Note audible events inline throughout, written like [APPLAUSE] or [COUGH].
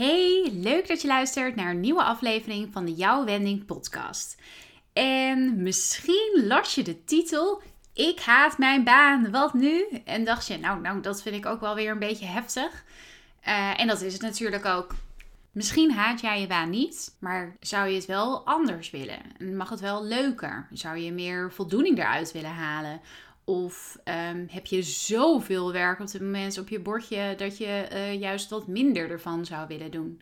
Hey, leuk dat je luistert naar een nieuwe aflevering van de Jouw Wending podcast. En misschien las je de titel Ik haat mijn baan, wat nu? En dacht je, nou, nou dat vind ik ook wel weer een beetje heftig. Uh, en dat is het natuurlijk ook. Misschien haat jij je baan niet, maar zou je het wel anders willen? Mag het wel leuker? Zou je meer voldoening eruit willen halen? Of um, heb je zoveel werk op dit moment op je bordje dat je uh, juist wat minder ervan zou willen doen?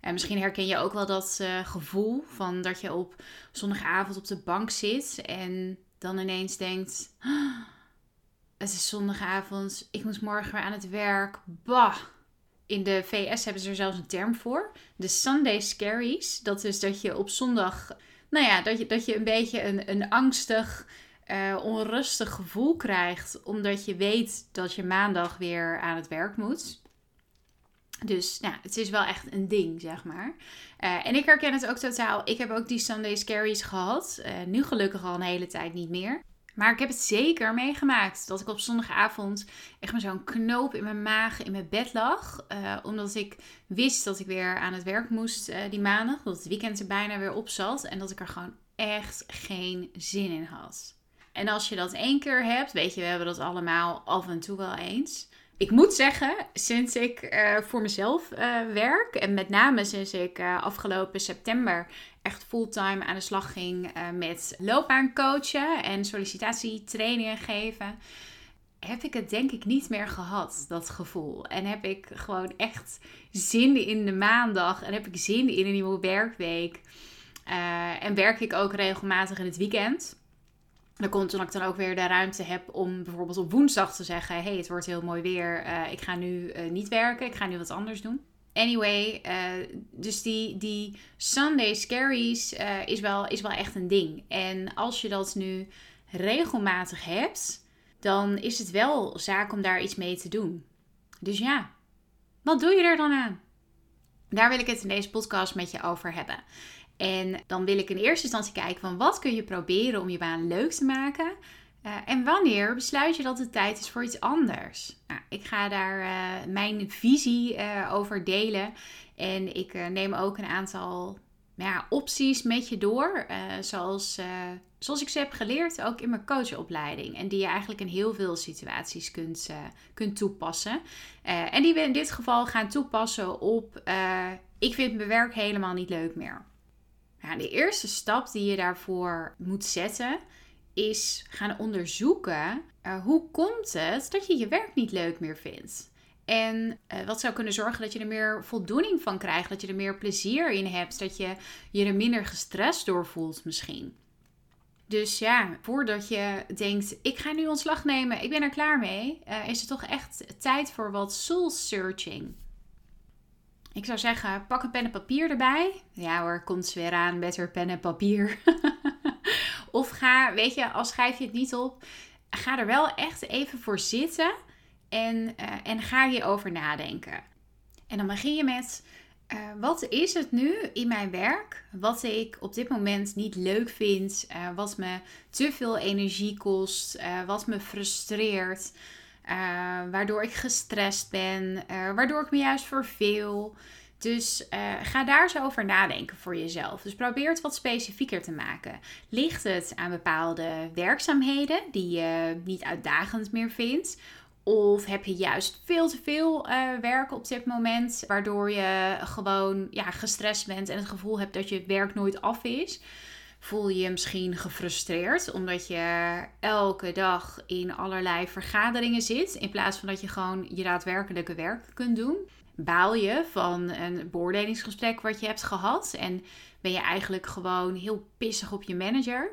En misschien herken je ook wel dat uh, gevoel van dat je op zondagavond op de bank zit en dan ineens denkt: oh, Het is zondagavond, ik moet morgen weer aan het werk. Bah! In de VS hebben ze er zelfs een term voor: de Sunday Scaries. Dat is dat je op zondag, nou ja, dat je, dat je een beetje een, een angstig uh, onrustig gevoel krijgt, omdat je weet dat je maandag weer aan het werk moet. Dus nou, het is wel echt een ding, zeg maar. Uh, en ik herken het ook totaal. Ik heb ook die Sunday Scaries gehad. Uh, nu gelukkig al een hele tijd niet meer. Maar ik heb het zeker meegemaakt dat ik op zondagavond echt met zo'n knoop in mijn maag in mijn bed lag. Omdat ik wist dat ik weer aan het werk moest die maandag. Dat het weekend er bijna weer op zat. En dat ik er gewoon echt geen zin in had. En als je dat één keer hebt, weet je, we hebben dat allemaal af en toe wel eens. Ik moet zeggen, sinds ik uh, voor mezelf uh, werk en met name sinds ik uh, afgelopen september echt fulltime aan de slag ging met loopbaancoachen en sollicitatietrainingen geven, heb ik het denk ik niet meer gehad, dat gevoel. En heb ik gewoon echt zin in de maandag en heb ik zin in een nieuwe werkweek. en werk ik ook regelmatig in het weekend. Dat komt toen ik dan ook weer de ruimte heb om bijvoorbeeld op woensdag te zeggen: hey, het wordt heel mooi weer. Uh, ik ga nu uh, niet werken. Ik ga nu wat anders doen. Anyway, uh, dus die, die Sunday scaries is, wel, is wel echt een ding. En als je dat nu regelmatig hebt, dan is het wel zaak om daar iets mee te doen. Dus ja, wat doe je er dan aan? Daar wil ik het in deze podcast met je over hebben. En dan wil ik in eerste instantie kijken van wat kun je proberen om je baan leuk te maken. Uh, en wanneer besluit je dat het tijd is voor iets anders? Nou, ik ga daar uh, mijn visie uh, over delen. En ik neem ook een aantal nou ja, opties met je door. zoals, zoals ik ze heb geleerd, ook in mijn coachopleiding. En die je eigenlijk in heel veel situaties kunt, kunt toepassen. en die we in dit geval gaan toepassen op... ik vind mijn werk helemaal niet leuk meer. Nou, de eerste stap die je daarvoor moet zetten is gaan onderzoeken uh, hoe komt het dat je je werk niet leuk meer vindt. En uh, wat zou kunnen zorgen dat je er meer voldoening van krijgt, dat je er meer plezier in hebt, dat je je er minder gestrest door voelt misschien. Dus ja, voordat je denkt, ik ga nu ontslag nemen, ik ben er klaar mee, uh, is het toch echt tijd voor wat soul searching. Ik zou zeggen, pak een pen en papier erbij. Ja hoor, komt weer aan haar pen en papier. [LAUGHS] of ga, weet je, al schrijf je het niet op, ga er wel echt even voor zitten en, uh, en ga je over nadenken. En dan begin je met, uh, wat is het nu in mijn werk wat ik op dit moment niet leuk vind, uh, wat me te veel energie kost, wat me frustreert. Uh, waardoor ik gestrest ben, uh, waardoor ik me juist verveel. Dus uh, ga daar eens over nadenken voor jezelf. Dus probeer het wat specifieker te maken. Ligt het aan bepaalde werkzaamheden die je niet uitdagend meer vindt? Of heb je juist veel te veel werk op dit moment, waardoor je gewoon ja, gestrest bent en het gevoel hebt dat je werk nooit af is? Voel je misschien gefrustreerd omdat je elke dag in allerlei vergaderingen zit in plaats van dat je gewoon je daadwerkelijke werk kunt doen. Baal je van een beoordelingsgesprek wat je hebt gehad en ben je eigenlijk gewoon heel pissig op je manager.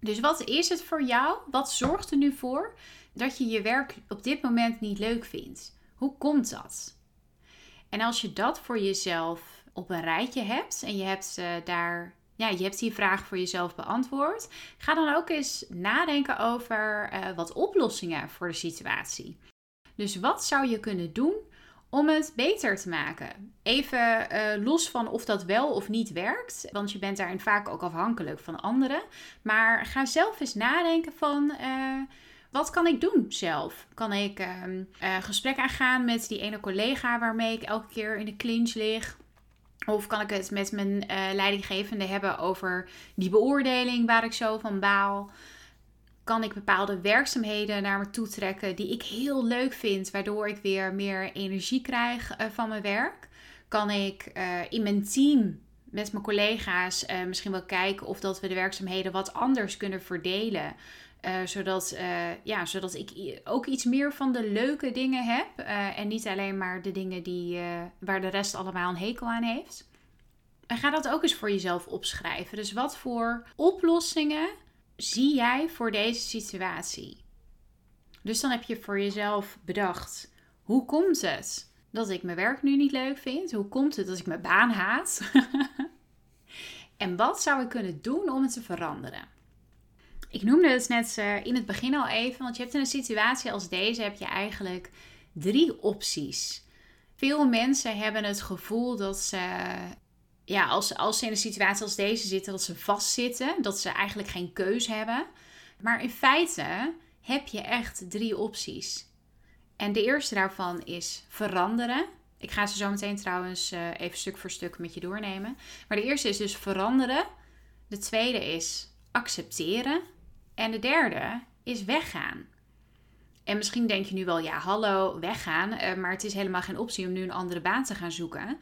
Dus wat is het voor jou? Wat zorgt er nu voor dat je je werk op dit moment niet leuk vindt? Hoe komt dat? En als je dat voor jezelf op een rijtje hebt en je hebt uh, daar ja, je hebt die vraag voor jezelf beantwoord. Ga dan ook eens nadenken over uh, wat oplossingen voor de situatie. Dus wat zou je kunnen doen om het beter te maken? Even uh, los van of dat wel of niet werkt, want je bent daarin vaak ook afhankelijk van anderen. Maar ga zelf eens nadenken van. Uh, wat kan ik doen zelf? Kan ik uh, gesprek aangaan met die ene collega waarmee ik elke keer in de clinch lig? Of kan ik het met mijn uh, leidinggevende hebben over die beoordeling waar ik zo van baal? Kan ik bepaalde werkzaamheden naar me toe trekken die ik heel leuk vind, waardoor ik weer meer energie krijg uh, van mijn werk? Kan ik uh, in mijn team met mijn collega's misschien wel kijken of dat we de werkzaamheden wat anders kunnen verdelen? Uh, zodat, uh, ja, zodat ik ook iets meer van de leuke dingen heb. Uh, en niet alleen maar de dingen die, waar de rest allemaal een hekel aan heeft. En ga dat ook eens voor jezelf opschrijven. Dus wat voor oplossingen zie jij voor deze situatie? Dus dan heb je voor jezelf bedacht: hoe komt het dat ik mijn werk nu niet leuk vind? Hoe komt het dat ik mijn baan haat? [LAUGHS] en wat zou ik kunnen doen om het te veranderen? Ik noemde het net uh, in het begin al even, want je hebt in een situatie als deze heb je eigenlijk drie opties. Veel mensen hebben het gevoel dat ze, ja, als, als ze in een situatie als deze zitten, dat ze vastzitten, dat ze eigenlijk geen keus hebben. Maar in feite heb je echt drie opties. En de eerste daarvan is veranderen. Ik ga ze zo meteen trouwens uh, even stuk voor stuk met je doornemen. Maar de eerste is dus veranderen. De tweede is accepteren. En de derde is weggaan. En misschien denk je nu wel, ja, hallo, weggaan. Uh, maar het is helemaal geen optie om nu een andere baan te gaan zoeken.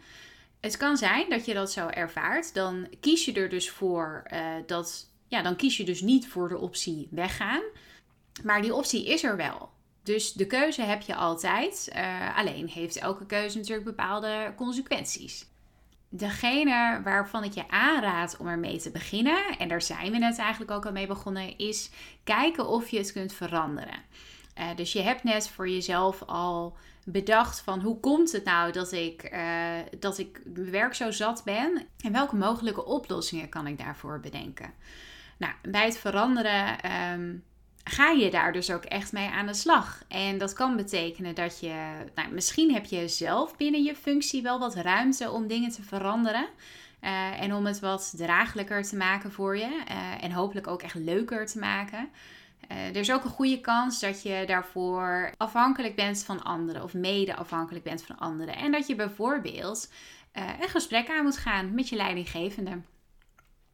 Het kan zijn dat je dat zo ervaart. Dan kies je er dus voor uh, dat. Ja, dan kies je dus niet voor de optie weggaan. Maar die optie is er wel. Dus de keuze heb je altijd. Uh, alleen heeft elke keuze natuurlijk bepaalde consequenties degene waarvan ik je aanraad om ermee te beginnen, en daar zijn we net eigenlijk ook al mee begonnen, is kijken of je het kunt veranderen. Uh, dus je hebt net voor jezelf al bedacht van hoe komt het nou dat ik, uh, dat ik werk zo zat ben en welke mogelijke oplossingen kan ik daarvoor bedenken. Nou, bij het veranderen um, ga je daar dus ook echt mee aan de slag. En dat kan betekenen dat je, nou, misschien heb je zelf binnen je functie wel wat ruimte om dingen te veranderen. Uh, en om het wat draaglijker te maken voor je. Uh, en hopelijk ook echt leuker te maken. Uh, er is ook een goede kans dat je daarvoor afhankelijk bent van anderen. Of mede afhankelijk bent van anderen. En dat je bijvoorbeeld een gesprek aan moet gaan met je leidinggevende.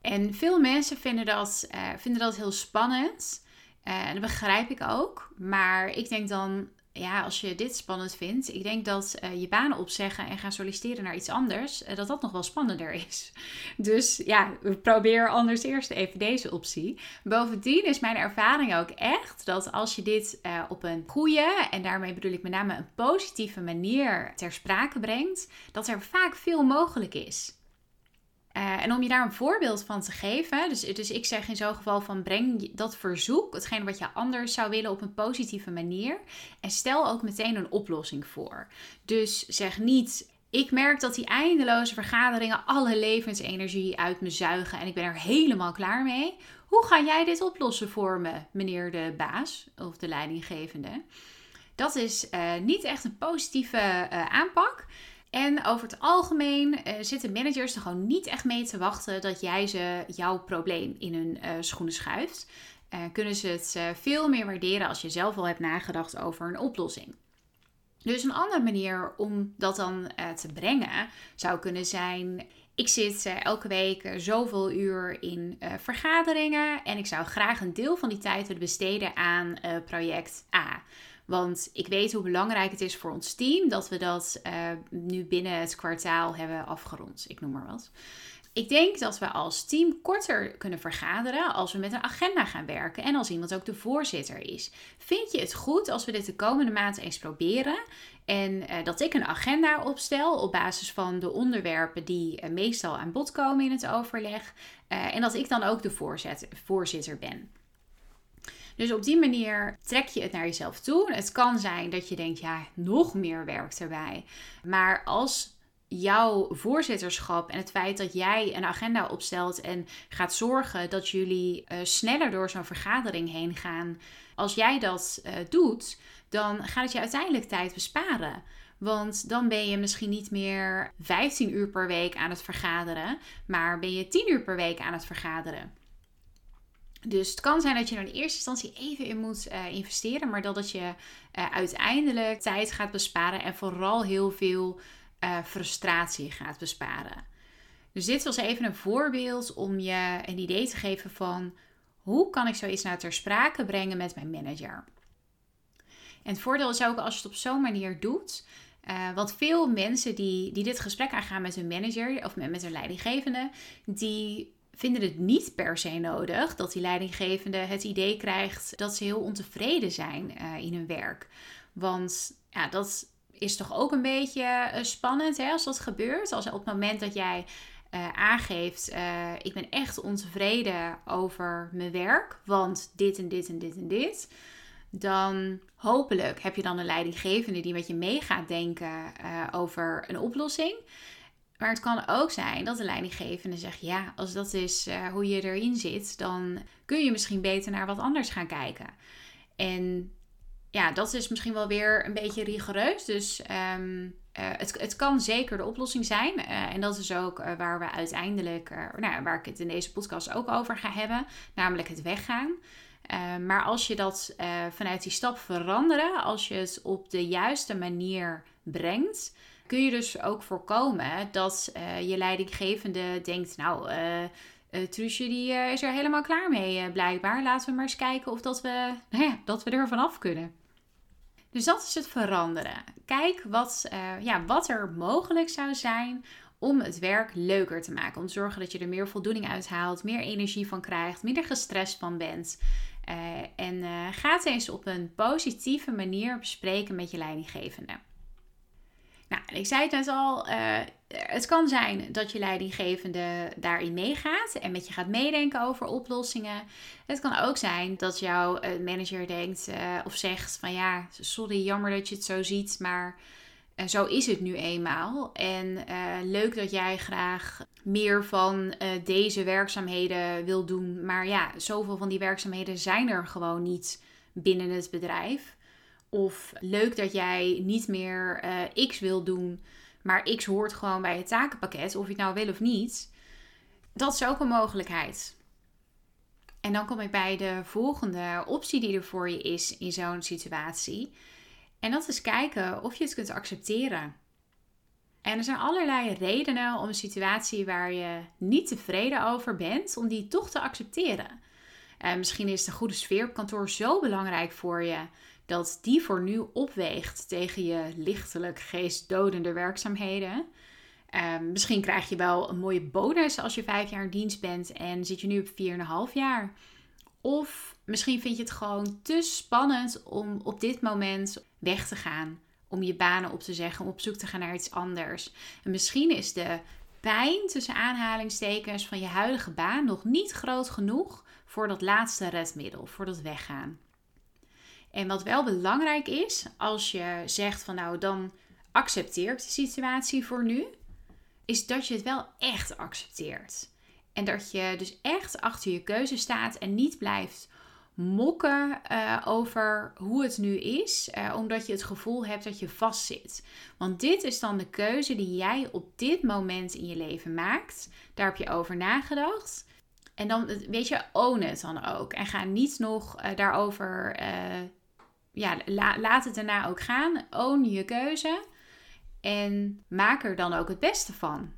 En veel mensen vinden dat, vinden dat heel spannend. En dat begrijp ik ook. Maar ik denk dan, ja, als je dit spannend vindt, ik denk dat uh, je banen opzeggen en gaan solliciteren naar iets anders, uh, dat dat nog wel spannender is. [LAUGHS] Dus ja, probeer anders eerst even deze optie. Bovendien is mijn ervaring ook echt dat als je dit op een goede, en daarmee bedoel ik met name een positieve manier ter sprake brengt, dat er vaak veel mogelijk is. Uh, en om je daar een voorbeeld van te geven, dus, dus ik zeg in zo'n geval van breng dat verzoek, hetgeen wat je anders zou willen, op een positieve manier. En stel ook meteen een oplossing voor. Dus zeg niet, ik merk dat die eindeloze vergaderingen alle levensenergie uit me zuigen en ik ben er helemaal klaar mee. Hoe ga jij dit oplossen voor me, meneer de baas of de leidinggevende? Dat is uh, niet echt een positieve uh, aanpak. En over het algemeen uh, zitten managers er gewoon niet echt mee te wachten dat jij ze jouw probleem in hun uh, schoenen schuift. Uh, kunnen ze het veel meer waarderen als je zelf al hebt nagedacht over een oplossing. Dus een andere manier om dat dan te brengen zou kunnen zijn. Ik zit elke week zoveel uur in vergaderingen en ik zou graag een deel van die tijd willen besteden aan project A. Want ik weet hoe belangrijk het is voor ons team dat we dat uh, nu binnen het kwartaal hebben afgerond. Ik noem maar wat. Ik denk dat we als team korter kunnen vergaderen als we met een agenda gaan werken en als iemand ook de voorzitter is. Vind je het goed als we dit de komende maand eens proberen en uh, dat ik een agenda opstel op basis van de onderwerpen die uh, meestal aan bod komen in het overleg en dat ik dan ook de voorzitter ben? Dus op die manier trek je het naar jezelf toe. Het kan zijn dat je denkt, ja, nog meer werk erbij. Maar als jouw voorzitterschap en het feit dat jij een agenda opstelt en gaat zorgen dat jullie uh, sneller door zo'n vergadering heen gaan, als jij dat uh, doet, dan gaat het je uiteindelijk tijd besparen. Want dan ben je misschien niet meer 15 uur per week aan het vergaderen, maar ben je 10 uur per week aan het vergaderen. Dus het kan zijn dat je er in eerste instantie even in moet uh, investeren, maar dat het je uh, uiteindelijk tijd gaat besparen en vooral heel veel uh, frustratie gaat besparen. Dus dit was even een voorbeeld om je een idee te geven van hoe kan ik zoiets nou ter sprake brengen met mijn manager. En het voordeel is ook als je het op zo'n manier doet. Want veel mensen die, die dit gesprek aangaan met hun manager of met hun leidinggevende, die vinden het niet per se nodig dat die leidinggevende het idee krijgt dat ze heel ontevreden zijn uh, in hun werk. Want ja, dat is toch ook een beetje uh, spannend hè, als dat gebeurt. Als op het moment dat jij uh, aangeeft: Ik ben echt ontevreden over mijn werk, want dit en dit en dit en dit. Dan hopelijk heb je dan een leidinggevende die met je mee gaat denken over een oplossing. Maar het kan ook zijn dat de leidinggevende zegt: ja, als dat is uh, hoe je erin zit, dan kun je misschien beter naar wat anders gaan kijken. En ja, dat is misschien wel weer een beetje rigoureus. Dus um, uh, het, het kan zeker de oplossing zijn. Uh, en dat is ook waar we uiteindelijk, nou, waar ik het in deze podcast ook over ga hebben, namelijk het weggaan. maar als je dat vanuit die stap veranderen, als je het op de juiste manier brengt, kun je dus ook voorkomen dat uh, je leidinggevende denkt, nou, uh, Truusje die is er helemaal klaar mee blijkbaar. Laten we maar eens kijken of dat we, [LAUGHS] nou dat we er vanaf kunnen. Dus dat is het veranderen. Kijk wat, ja, wat er mogelijk zou zijn om het werk leuker te maken. Om te zorgen dat je er meer voldoening uit haalt, meer energie van krijgt, minder gestrest van bent. en ga het eens op een positieve manier bespreken met je leidinggevende. Nou, ik zei het net al, uh, het kan zijn dat je leidinggevende daarin meegaat en met je gaat meedenken over oplossingen. Het kan ook zijn dat jouw uh, manager denkt uh, of zegt van ja, sorry, jammer dat je het zo ziet, maar zo is het nu eenmaal. En leuk dat jij graag meer van deze werkzaamheden wil doen, maar ja, zoveel van die werkzaamheden zijn er gewoon niet binnen het bedrijf. Of leuk dat jij niet meer uh, X wil doen, maar X hoort gewoon bij het takenpakket, of je het nou wil of niet. Dat is ook een mogelijkheid. En dan kom ik bij de volgende optie die er voor je is in zo'n situatie. En dat is kijken of je het kunt accepteren. En er zijn allerlei redenen om een situatie waar je niet tevreden over bent, om die toch te accepteren. Uh, misschien is de goede sfeer op kantoor zo belangrijk voor je dat die voor nu opweegt tegen je lichtelijk geestdodende werkzaamheden. Um, misschien krijg je wel een mooie bonus als je vijf jaar in dienst bent en zit je nu op 4,5 jaar. Of misschien vind je het gewoon te spannend om op dit moment weg te gaan. Om je banen op te zeggen, om op zoek te gaan naar iets anders. En misschien is de pijn tussen aanhalingstekens van je huidige baan nog niet groot genoeg voor dat laatste redmiddel, voor dat weggaan. En wat wel belangrijk is, als je zegt van nou dan accepteer ik de situatie voor nu, is dat je het wel echt accepteert. En dat je dus echt achter je keuze staat en niet blijft mokken uh, over hoe het nu is, uh, omdat je het gevoel hebt dat je vastzit. Want dit is dan de keuze die jij op dit moment in je leven maakt. Daar heb je over nagedacht. En dan, weet je, own het dan ook. En ga niet nog uh, daarover ja, laat het daarna ook gaan. Own je keuze. En maak er dan ook het beste van.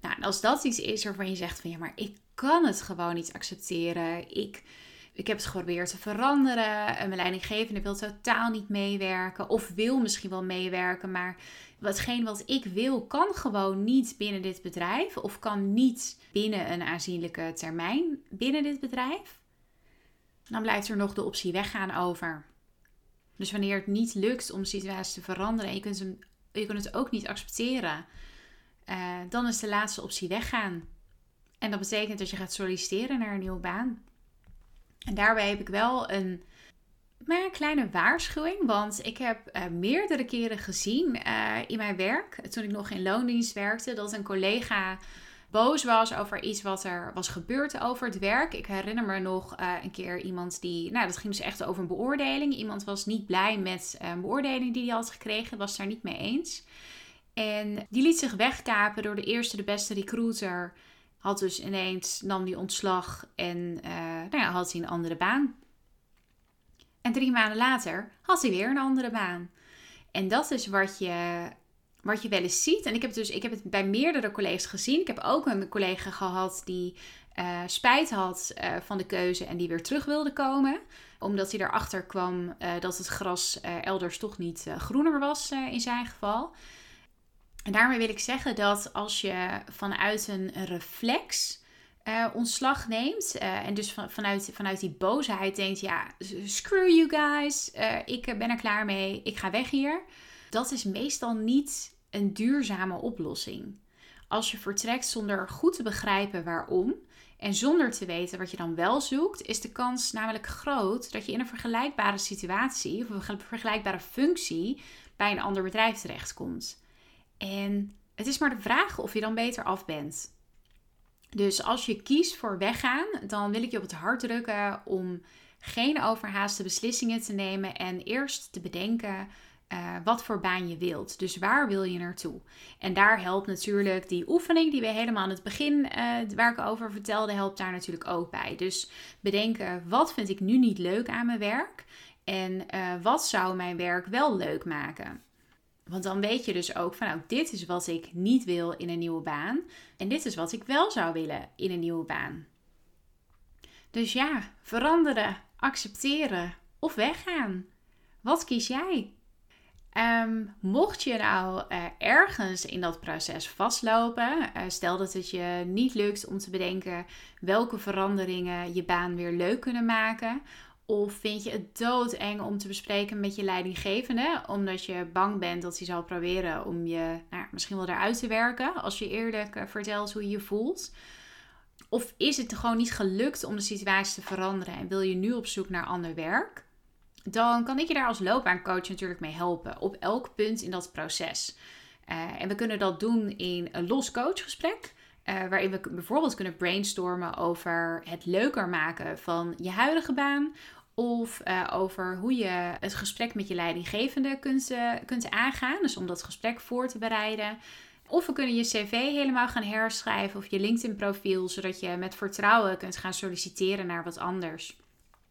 Nou, als dat iets is waarvan je zegt van ja, maar ik kan het gewoon niet accepteren. Ik, ik heb het geprobeerd te veranderen. En mijn leidinggevende wil totaal niet meewerken. Of wil misschien wel meewerken. Maar watgeen wat ik wil, kan gewoon niet binnen dit bedrijf. Of kan niet binnen een aanzienlijke termijn binnen dit bedrijf dan blijft er nog de optie weggaan over. Dus wanneer het niet lukt om de situatie te veranderen en je kunt, je kunt het ook niet accepteren, uh, dan is de laatste optie weggaan. En dat betekent dat je gaat solliciteren naar een nieuwe baan. En daarbij heb ik wel een, Maar een kleine waarschuwing, want ik heb uh, meerdere keren gezien uh, in mijn werk, toen ik nog in loondienst werkte, dat een collega boos was over iets wat er was gebeurd over het werk. Ik herinner me nog uh, een keer iemand die, nou dat ging dus echt over een beoordeling. Iemand was niet blij met een beoordeling die hij had gekregen, was daar niet mee eens. En die liet zich wegkapen door de eerste, de beste recruiter. Had dus ineens, nam die ontslag en uh, nou ja, had hij een andere baan. En drie maanden later had hij weer een andere baan. En dat is wat je, wat je wel eens ziet. En ik heb, dus, ik heb het bij meerdere collega's gezien. Ik heb ook een collega gehad die uh, spijt had uh, van de keuze en die weer terug wilde komen. Omdat hij erachter kwam dat het gras elders toch niet groener was in zijn geval. En daarmee wil ik zeggen dat als je vanuit een reflex uh, ontslag neemt. Uh, en dus van, vanuit, vanuit die boosheid denkt: ja, screw you guys. Uh, ik ben er klaar mee. Ik ga weg hier. Dat is meestal niet een duurzame oplossing. Als je vertrekt zonder goed te begrijpen waarom. En zonder te weten wat je dan wel zoekt, is de kans namelijk groot dat je in een vergelijkbare situatie of een vergelijkbare functie bij een ander bedrijf terechtkomt. En het is maar de vraag of je dan beter af bent. Dus als je kiest voor weggaan, dan wil ik je op het hart drukken om geen overhaaste beslissingen te nemen en eerst te bedenken uh, wat voor baan je wilt. Dus waar wil je naartoe? En daar helpt natuurlijk die oefening die we helemaal aan het begin, uh, waar ik over vertelde, helpt daar natuurlijk ook bij. Dus bedenken wat vind ik nu niet leuk aan mijn werk en uh, wat zou mijn werk wel leuk maken. Want dan weet je dus ook van, nou, dit is wat ik niet wil in een nieuwe baan. En dit is wat ik wel zou willen in een nieuwe baan. Dus ja, veranderen, accepteren of weggaan. Wat kies jij? Um, mocht je nou uh, ergens in dat proces vastlopen, uh, stel dat het je niet lukt om te bedenken welke veranderingen je baan weer leuk kunnen maken, of vind je het doodeng om te bespreken met je leidinggevende, omdat je bang bent dat hij zal proberen om je nou, misschien wel eruit te werken als je eerlijk eh, vertelt hoe je je voelt? Of is het gewoon niet gelukt om de situatie te veranderen en wil je nu op zoek naar ander werk? Dan kan ik je daar als loopbaancoach natuurlijk mee helpen op elk punt in dat proces. Uh, en we kunnen dat doen in een los coachgesprek. Uh, waarin we bijvoorbeeld kunnen brainstormen over het leuker maken van je huidige baan. Of uh, over hoe je het gesprek met je leidinggevende kunt, uh, kunt aangaan. Dus om dat gesprek voor te bereiden. Of we kunnen je cv helemaal gaan herschrijven of je LinkedIn profiel. Zodat je met vertrouwen kunt gaan solliciteren naar wat anders.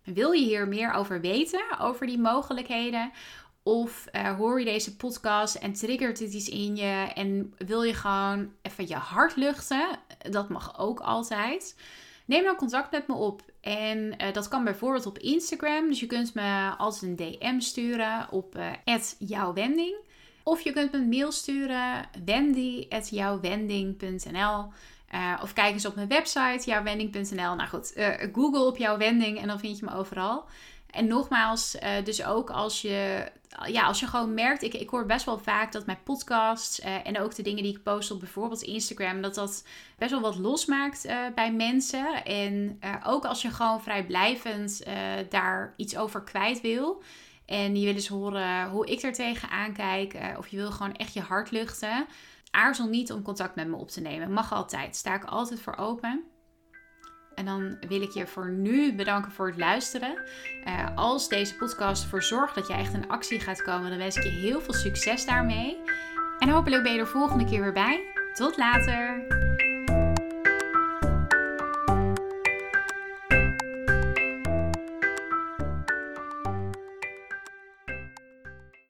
Wil je hier meer over weten, over die mogelijkheden? Of uh, hoor je deze podcast en triggert het iets in je en wil je gewoon even je hart luchten? Dat mag ook altijd. Neem dan contact met me op. En uh, dat kan bijvoorbeeld op Instagram. Dus je kunt me altijd een DM sturen op uh, jouwwending. Of je kunt me een mail sturen, wendy.jouwwending.nl. Uh, of kijk eens op mijn website, jouwwending.nl. Nou goed, Google op jouw wending en dan vind je me overal. En nogmaals, dus ook als je, ja, als je gewoon merkt, ik, ik hoor best wel vaak dat mijn podcasts uh, en ook de dingen die ik post op bijvoorbeeld Instagram, dat dat best wel wat losmaakt uh, bij mensen. En ook als je gewoon vrijblijvend daar iets over kwijt wil. En je wil eens horen hoe ik er tegenaan kijk. of je wil gewoon echt je hart luchten. Aarzel niet om contact met me op te nemen. Mag altijd. Sta ik altijd voor open. En dan wil ik je voor nu bedanken voor het luisteren. Uh, als deze podcast ervoor zorgt dat je echt in actie gaat komen, dan wens ik je heel veel succes daarmee. En hopelijk ben je er volgende keer weer bij. Tot later!